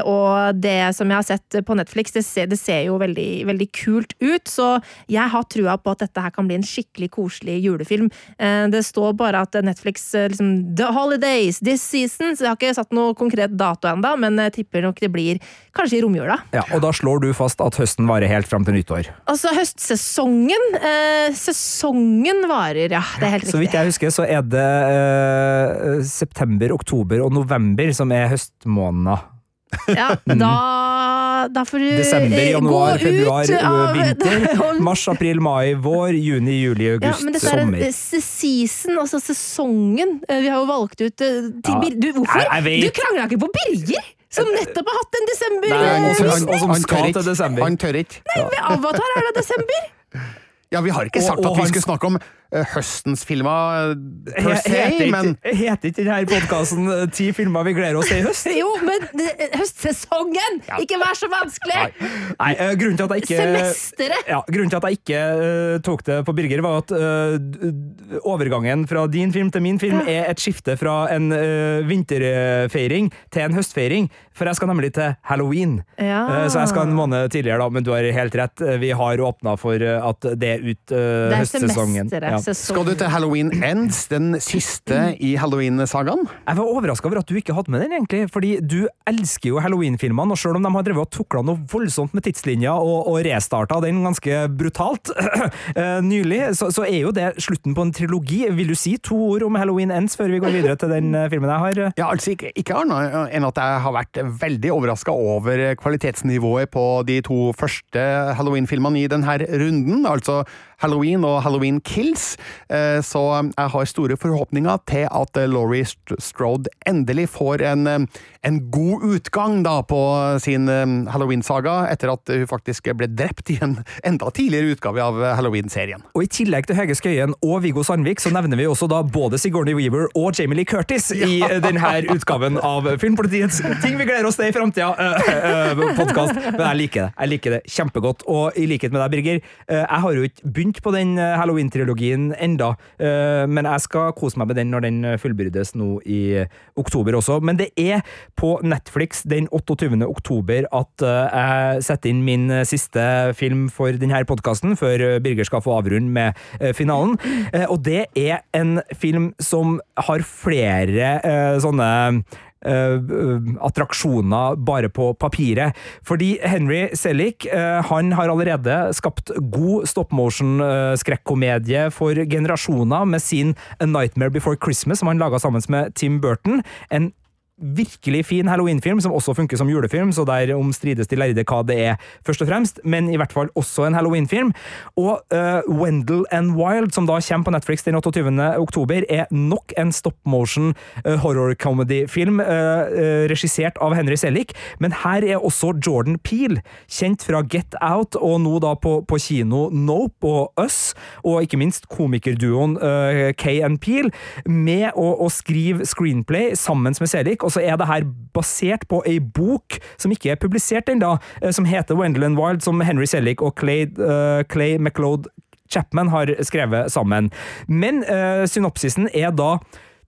Og det som jeg har sett på Netflix, det ser, det ser jo veldig, veldig kult ut, så jeg jeg har trua på at dette her kan bli en skikkelig koselig julefilm. Eh, det står bare at Netflix eh, liksom The Holidays this season, så jeg har ikke satt noe konkret dato ennå, men jeg tipper nok det blir kanskje i romjula. Ja, og da slår du fast at høsten varer helt fram til nyttår? Altså høstsesongen eh, Sesongen varer, ja. Det er helt riktig. Så vidt jeg husker, så er det eh, september, oktober og november som er høstmåneder. Ja, da, da får du Desember, januar, februar, av, vinter. Mars, april, mai, vår, juni, juli, august, ja, men dette sommer. Er season, altså sesongen. Eh, vi har jo valgt ut eh, til ja, du, Hvorfor? Jeg, jeg du krangla ikke på Birger! Som nettopp har hatt en desember! Nei, han, han, han, han, skal til desember. Han tør ikke. Nei, ved Avatar er det desember! Ja, vi har ikke sagt og, og at vi skulle snakke om høstens filmer uh, per se, heter men Heter ikke denne podkasten uh, 'Ti filmer vi gleder oss til i høst'? jo, men høstsesongen! Ja. Ikke vær så vanskelig! Nei, Nei grunnen til at jeg ikke Semesteret! Ja, grunnen til at jeg ikke tok det på Birger, var at overgangen fra din film til min film er et skifte fra en vinterfeiring til en høstfeiring. For jeg skal nemlig til halloween. Ja. så jeg skal en måned tidligere, da, men du har helt rett. Vi har åpna for at det er ut uh, høstsesongen. Ja. Skal du til Halloween Ends, den siste i Halloween-sagaen? Jeg var overraska over at du ikke hadde med den, egentlig. Fordi du elsker jo Halloween-filmene, og selv om de har drevet og tukla noe voldsomt med tidslinja og, og restarta den ganske brutalt uh, nylig, så, så, er jo det slutten på en trilogi. Vil du si to ord om Halloween Ends før vi går videre til den uh, filmen jeg har? Ja, altså ikke, ikke annet enn at jeg har vært veldig overraska over kvalitetsnivået på de to første Halloween-filmene i denne runden. altså Halloween og Halloween Kills, eh, så jeg har store forhåpninger til at eh, Laurie Strode endelig får en, eh, en god utgang da på sin Halloween-saga, etter at hun faktisk ble drept i en enda tidligere utgave av Halloween-serien. Og I tillegg til Høge Skøyen og Viggo Sandvik, så nevner vi også da både Sigourney Weaver og Jamie Lee Curtis ja. i denne utgaven av Filmpolitiets Ting vi gleder oss til i framtida! Uh, uh, Men jeg liker det. Jeg liker det kjempegodt. Og i likhet med deg, Birger, jeg har jo ikke begynt begynt på den eh, Halloween-trilogien enda, eh, men jeg skal kose meg med den når den fullbyrdes nå i oktober også. Men det er på Netflix den 28. oktober at jeg setter inn min siste film for denne podkasten, før Birger skal få avrunde med finalen. Og det er en film som har flere sånne attraksjoner bare på papiret. Fordi Henry Selick uh, han har allerede skapt god stop motion-skrekkomedie for generasjoner med sin A Nightmare Before Christmas, som han laga sammen med Tim Burton. En virkelig fin halloween-film, som også funker som julefilm, så der omstrides de lærde hva det er, først og fremst, men i hvert fall også en halloween-film. Og uh, Wendell and Wild, som da kommer på Netflix den 28. oktober, er nok en stop motion uh, horror comedy-film, uh, regissert av Henry Selick, men her er også Jordan Peel, kjent fra Get Out, og nå da på, på kino Nope og Us, og ikke minst komikerduoen Kay and Peel, med å, å skrive screenplay sammen med Selick, og så er det her basert på ei bok som ikke er publisert ennå, eh, som heter Wendell and Wild, som Henry Sellick og Clay, uh, Clay McLeod Chapman har skrevet sammen. Men uh, synopsisen er da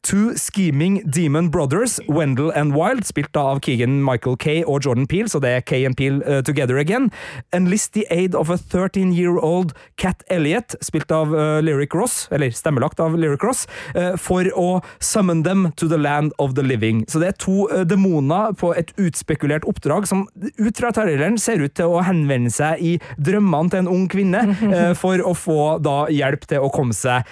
Two Scheming Demon Brothers, Wendell and Wild, spilt av Keegan Michael Kay og Jordan Peel, så det er Kay and Peel uh, together again, enlist the aid of a 13-year-old Cat Elliot, spilt av uh, Lyric Ross, eller stemmelagt av Lyric Ross, uh, for å summon them to the land of the living. Så det er to demoner på et utspekulert oppdrag som ut fra traileren ser ut til å henvende seg i drømmene til en ung kvinne, for å få da hjelp til å komme seg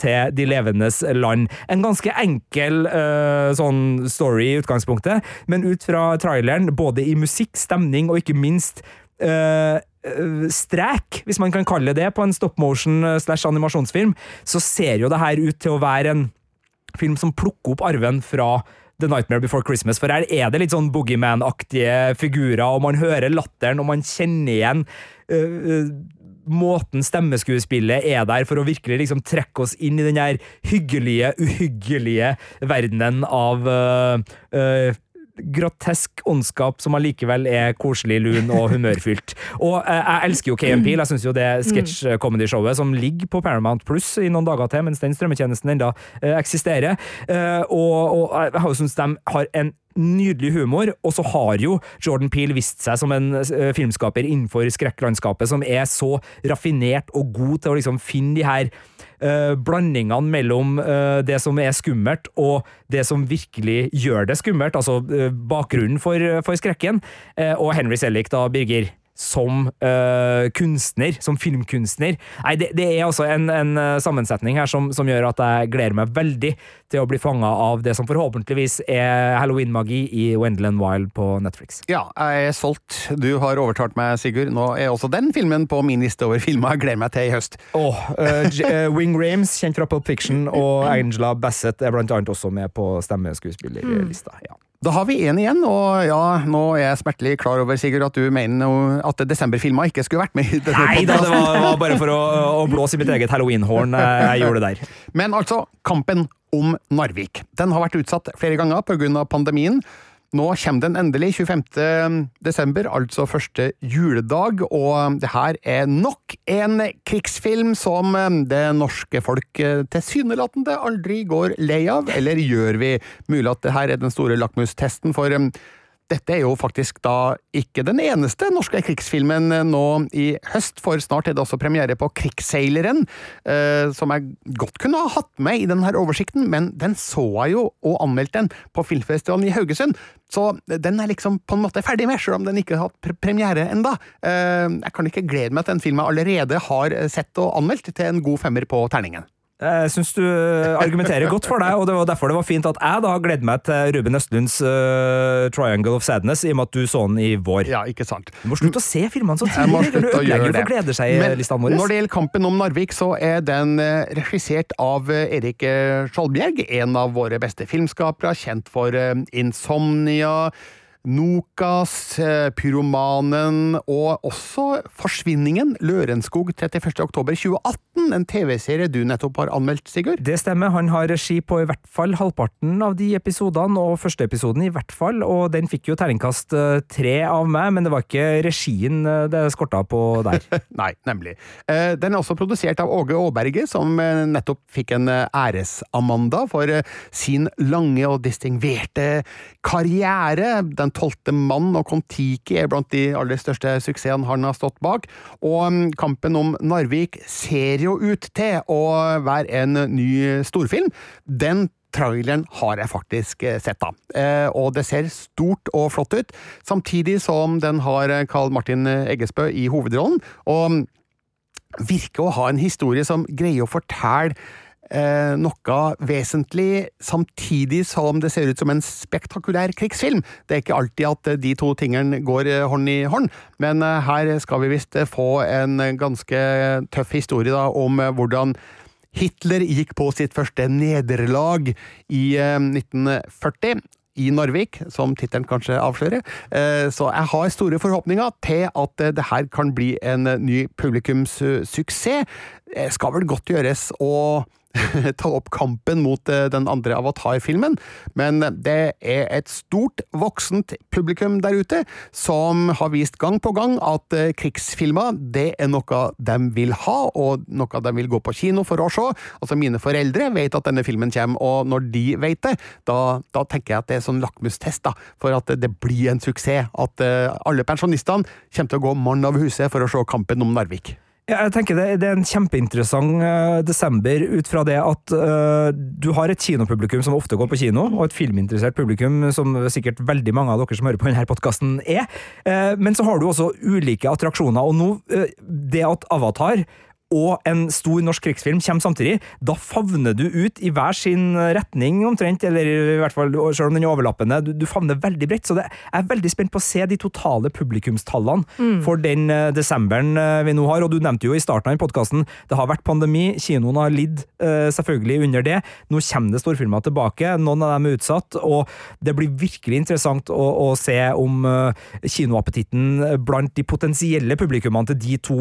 til de levendes land. En ganske ganske enkel uh, sånn story i utgangspunktet, men ut fra traileren, både i musikk, stemning og ikke minst uh, strek, hvis man kan kalle det på en stop motion slash animasjonsfilm, så ser jo det her ut til å være en film som plukker opp arven fra The Nightmare Before Christmas, for her er det litt sånn Boogeyman-aktige figurer, og man hører latteren, og man kjenner igjen uh, måten stemmeskuespillet er der for å virkelig liksom trekke oss inn i den her hyggelige, uhyggelige verdenen av uh, uh, grotesk ondskap som allikevel er koselig, lun og humørfylt. Og eh, jeg elsker jo KMP. Jeg syns jo det sketsj-comedy-showet som ligger på Paramount Pluss i noen dager til, mens den strømmetjenesten enda eh, eksisterer. Eh, og, og jeg har jo syntes de har en nydelig humor, og så har jo Jordan Peel vist seg som en uh, filmskaper innenfor skrekklandskapet som er så raffinert og god til å liksom finne de her uh, blandingene mellom uh, det som er skummelt, og det som virkelig gjør det skummelt, altså bakgrunnen for, for skrekken. og Henry Sellick, da, Birger som uh, kunstner, som filmkunstner. Nei, det, det er altså en, en uh, sammensetning her som, som, gjør at jeg gleder meg veldig til å bli fanga av det som forhåpentligvis er halloween-magi i Wendeland Wild på Netflix. Ja, jeg er solgt. Du har overtalt meg, Sigurd. Nå er også den filmen på min liste over filmer jeg gleder meg til i høst. Oh, uh, Wing Rames, kjent fra Pulp Fiction, og Angela Bassett er blant annet også med på stemmeskuespillerlista. Ja. Da har vi én igjen, og ja, nå er jeg smertelig klar over, Sigurd, at du mener at desemberfilma ikke skulle vært med i denne Nei da, det var, var, bare for å, å blåse i mitt eget halloweenhorn jeg gjorde det der. Men altså, kampen om Narvik. Den har vært utsatt flere ganger pga. pandemien. Nå kommer den endelig, 25. desember, altså første juledag, og det her er nok en krigsfilm som eh, det norske folk eh, tilsynelatende aldri går lei av, eller gjør vi mulig at det her er den store lakmustesten for dette er jo faktisk da ikke den eneste norske krigsfilmen nå i høst, for snart er det også premiere på Krigsseileren, eh, som jeg godt kunne ha hatt med i denne oversikten, men den så jeg jo, og anmeldte den, på filmfestivalen i Haugesund, så den er liksom på en måte ferdig med, selv om den ikke har hatt premiere enda. Eh, jeg kan ikke glede meg til en film jeg allerede har sett og anmeldt, til en god femmer på terningen. Jeg syns du argumenterer godt for deg, og det var derfor det var fint at jeg da gledde meg til Ruben Østlunds uh, Triangle of Sadness, i og med at du så den i vår. Ja, ikke sant. Du må slutte å se filmene så tidlig! Du ødelegger for gleder seg-listene våre. Når det gjelder Kampen om Narvik, så er den regissert av Erik Skjoldbjerg, en av våre beste filmskapere, kjent for Insomnia. Nokas, eh, Pyromanen og også Forsvinningen, Lørenskog 31.10.2018, en TV-serie du nettopp har anmeldt, Sigurd? Det stemmer, han har regi på i hvert fall halvparten av de episodene, og første episoden i hvert fall, og den fikk jo terningkast eh, tre av meg, men det var ikke regien eh, det skorta på der. Nei, nemlig. Den er også produsert av Åge Aaberge, som nettopp fikk en æres-Amanda for sin lange og distingverte karriere. Den tolvte mann og Kon-Tiki er blant de aller største suksessene han har stått bak, og mm, kampen om Narvik ser jo ut til å være en ny storfilm. Den Traileren har jeg faktisk eh, sett, da. Eh, og det ser stort og flott ut, samtidig som den har eh, Carl Martin Eggesbø i hovedrollen, og mm, virker å ha en historie som greier å fortelle eh, noe vesentlig, samtidig som det ser ut som en spektakulær krigsfilm. Det er ikke alltid at de to tingene går eh, hånd i hånd, men eh, her skal vi visst få en ganske tøff historie da, om eh, hvordan Hitler gikk på sitt første nederlag i eh, 1940 i Narvik, som tittelen kanskje avslører. Eh, Så jeg har store forhåpninger til at eh, det her kan bli en eh, ny publikumssuksess. Skal vel godt gjøres å ta opp kampen mot eh, den andre Avatar-filmen, men det er et stort, voksent publikum der ute som har vist gang på gang at eh, krigsfilmer det er noe de vil ha, og noe de vil gå på kino for å se. Altså Mine foreldre vet at denne filmen kommer, og når de vet det, da, da tenker jeg at det er sånn lakmustest da, for at det blir en suksess. At eh, alle pensjonistene kommer til å gå mann av huset for å se kampen om Narvik. Ja, jeg tenker det, det er en kjempeinteressant uh, desember ut fra det at uh, du har et kinopublikum som ofte går på kino, og et filminteressert publikum som sikkert veldig mange av dere som hører på denne podkasten er. Uh, men så har du også ulike attraksjoner, og nå det at Avatar og en stor norsk krigsfilm kommer samtidig, da favner du ut i hver sin retning omtrent, eller i hvert fall selv om den er overlappende. Du, du favner veldig bredt, så det, jeg er veldig spent på å se de totale publikumstallene for den uh, desemberen uh, vi nå har. Og du nevnte jo i starten av podkasten, det har vært pandemi, kinoen har lidd uh, selvfølgelig under det. Nå kommer det storfilmer tilbake, noen av dem er utsatt, og det blir virkelig interessant å, å se om kinoappetitten blant de potensielle publikummene til de to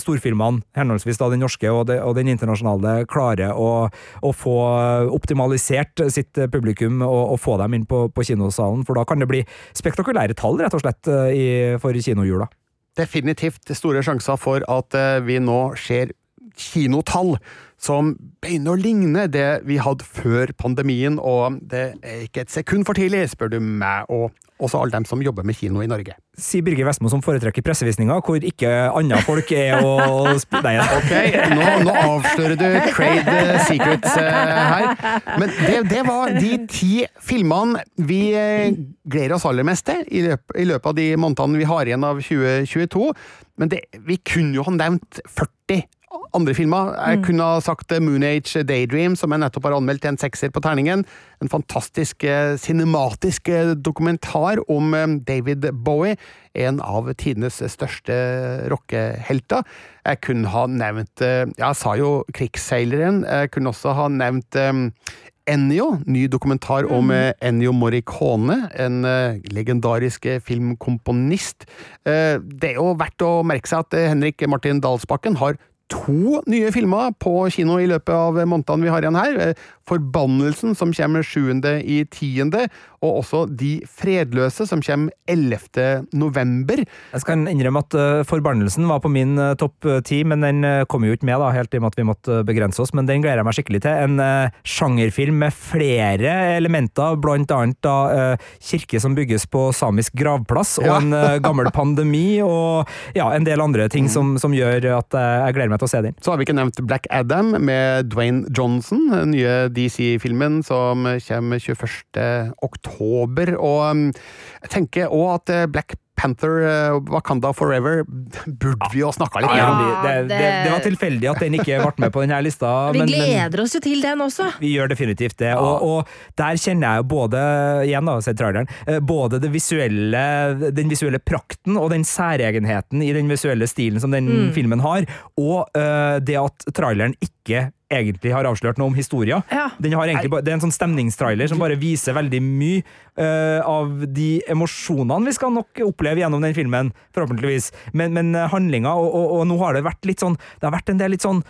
storfilmene, henholdsvis da den norske og, det, og den internasjonale, klarer å, å få optimalisert sitt publikum og, og få dem inn på, på kinosalen, for da kan det bli spektakulære tall, rett og slett, eh, i, for kinojula. definitivt store sjanser for at eh, vi nå ser kinotall som begynner å ligne det vi hadde før pandemien, og det er ikke et sekund for tidlig, spør du meg, og også alle dem som jobber med kino i Norge. Sier Birger Vestmo som foretrekker pressevisninger, hvor ikke andre folk er å spille Nei. Ok, nå, nå avslører du trade secrets eh, her. Men det, det var de ti filmene vi eh, gleder oss aller mest til i løpet, i løpet av de månedene vi har igjen av 2022. Men det, vi kunne jo ha nevnt 40 andre filmer. Jeg kunne ha sagt eh, Moon Age Daydream, som jeg nettopp har anmeldt til en sekser på terningen. En fantastisk eh, cinematisk eh, dokumentar om eh, David Bowie, en av tidenes største rockehelter. Jeg kunne ha nevnt eh, ja, Jeg sa jo Krigsseileren. Jeg kunne også ha nevnt eh, Ennio, ny dokumentar om eh, Ennio Morricone, en eh, legendarisk eh, filmkomponist. Eh, Det er jo verdt å merke seg at eh, Henrik Martin Dalsbakken har to nye filmer på kino i løpet av månedene vi har igjen her. Eh, Forbannelsen, som kommer 7. i 10., og også De fredløse, som kommer 11. november. Jeg skal innrømme at uh, Forbannelsen var på min uh, topp ti, men den kom jo ikke med, da, helt i og med at vi måtte begrense oss. Men den gleder jeg meg skikkelig til. En sjangerfilm med flere elementer, blant annet da kirke som bygges på samisk gravplass, og Ja. en gammel pandemi, og ja, en del andre ting som, som gjør at jeg gleder meg til å se den. Så har vi ikke nevnt Black Adam med Dwayne Johnson, nye DC-filmen som kommer 21. oktober. Og um, jeg tenker òg at eh, Black Panther, eh, Wakanda Forever, burde vi jo snakka litt Ja, mer om. det, det, det, var tilfeldig at den ikke ble med på denne lista. Vi men- men- gleder oss jo til den også. Vi gjør definitivt det, og, og der kjenner jeg jo både igjen da, traileren, eh, både det visuelle, den visuelle prakten og den særegenheten i den visuelle stilen som den filmen har, og uh, det at traileren ikke egentlig har avslørt noe om historia. Ja. Den har egentlig, det er en sånn stemningstrailer som bare viser veldig mye uh, av de emosjonene vi skal nok oppleve gjennom den filmen, forhåpentligvis. Men, men handlinga, og, og, og nå har det vært litt sånn Det har vært en del litt sånn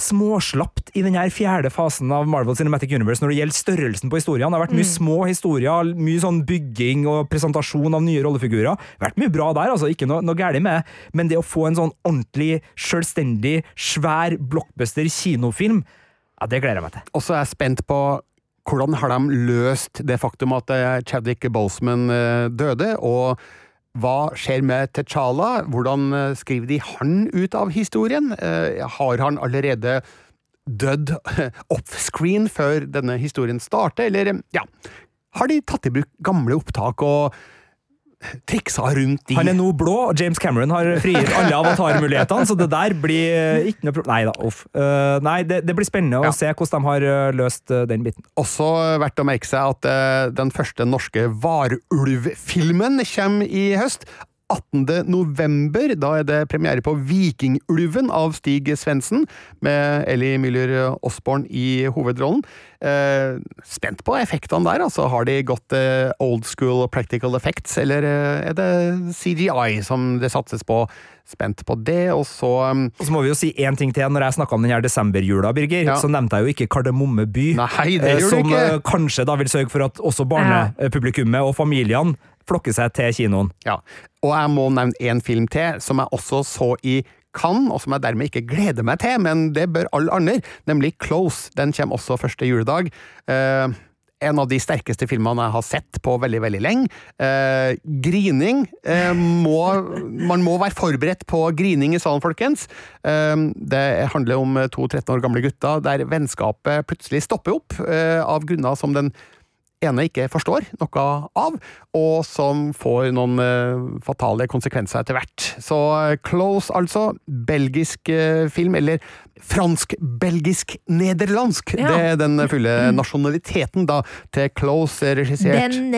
småslapt i den her fjerde fasen av Marvel Cinematic Universe når det gjelder størrelsen på historiene. Det har vært mye små historier, mye sånn bygging og presentasjon av nye rollefigurer. Det har vært mye bra der, altså, ikke noe, noe galt med. Men det å få en sånn ordentlig, selvstendig, svær blockbuster kinofilm, ja, det gleder jeg meg til. Og så er jeg spent på hvordan har de løst det faktum at eh, Chadwick Boseman eh, døde, og hva skjer med T'Challa? Hvordan eh, skriver de han ut av historien? Eh, Har han allerede dødd offscreen før denne historien starter, eller ja, har de tatt i bruk gamle opptak og triksa rundt i Han er nå blå, og James Cameron har frigitt alle avatarmulighetene, så det der blir eh, ikke noe problem. Nei da, uff. Uh, nei, det, det blir spennende Ja. å se hvordan de har eh, løst den biten. Også verdt å merke seg at uh, den første norske varulvfilmen kommer i høst. 18. november, da er det premiere på Vikingulven av Stig Svendsen, med Ellie Müller Osborn i hovedrollen. Eh, spent på effektene der, altså. Har de gått eh, old school practical effects, eller eh, er det CGI som det satses på? Spent på det, og så um, Og så må vi jo si én ting til. Når jeg snakka om den her desemberjula, Birger, Ja. så nevnte jeg jo ikke Kardemomme by. Nei, det eh, som eh, kanskje da vil sørge for at også barnepublikummet og familiene flokker seg til kinoen. Ja, og jeg må nevne en film til, som jeg også så i Cannes, og som jeg dermed ikke gleder meg til, men det bør alle andre, nemlig Close. Den kommer også første juledag. Eh, en av de sterkeste filmene jeg har sett på veldig, veldig lenge. Eh, grining eh, må Man må være forberedt på grining i salen, folkens. Eh, det handler om to 13 år gamle gutter der vennskapet plutselig stopper opp eh, av grunner som den ene ikke forstår noe av, og som får noen eh, fatale konsekvenser etter hvert. Så eh, Close, altså. Belgisk eh, film, eller fransk-belgisk-nederlandsk. Ja. Det er den fulle nasjonaliteten da til Close, regissert Den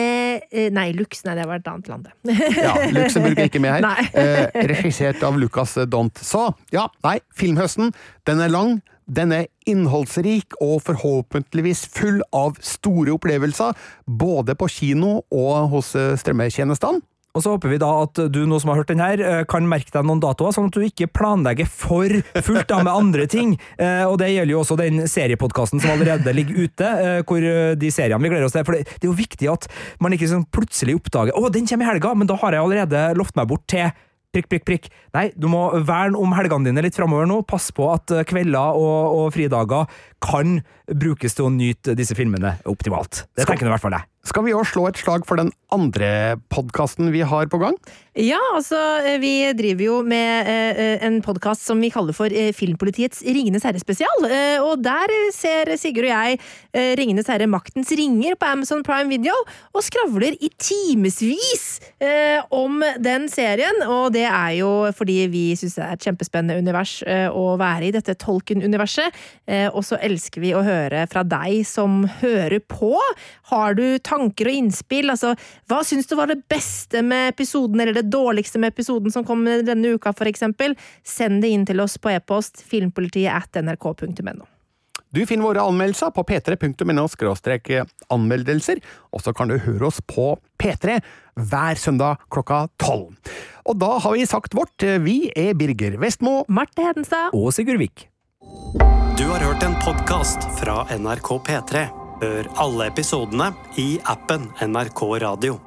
Nei, Lux. Nei, det var et annet land, det. ja, Luxembourg er ikke med her. Eh, regissert av Lucas Dont. Så ja, nei, filmhøsten, den er lang. Den er innholdsrik og forhåpentligvis full av store opplevelser, både på kino og hos eh, strømmetjenestene. Og så håper vi da at du nå som har hørt den her, eh, kan merke deg noen datoer, sånn at du ikke planlegger for fullt da med andre ting. Eh, Og det gjelder jo også den seriepodkasten som allerede ligger ute, hvor de seriene vi gleder oss til. For det er jo viktig at man ikke sånn plutselig oppdager å, den kommer i helga, men da har jeg allerede lovt meg bort til prikk, prikk, prikk. Nei, du må verne om helgene dine litt framover nå. Pass på at eh, kvelder og, og fridager kan brukes til å nyte disse filmene optimalt. Det tenker nå i hvert fall jeg. Skal vi òg slå et slag for den andre podkasten vi har på gang? Ja, altså, eh, vi driver jo med eh, en podkast som vi kaller for eh, Filmpolitiets Ringenes herre-spesial. Eh, og der ser Sigurd og jeg eh, Ringenes herre Maktens ringer på Amazon Prime Video, og skravler i timevis eh, om den serien. Og det er jo fordi vi syns det er et kjempespennende univers eh, å være i, dette Tolkien-universet. Eh, og så elsker vi å høre fra deg som hører på. Har du tanker og innspill? Altså, hva syns du var det beste med episoden, eller det dårligste med episoden som kom denne uka, eksempel? Send det inn til oss på e-post filmpolitiet at nrk.no. Du finner våre anmeldelser på p3.no anmeldelser, og så kan du høre oss på P3 hver søndag klokka tolv. Og da har vi sagt vårt. Vi er Birger Vestmo. Marte Hedenstad. Og Sigurd Vik. Du har hørt en podkast fra NRK P3. Hør alle episodene i appen NRK Radio.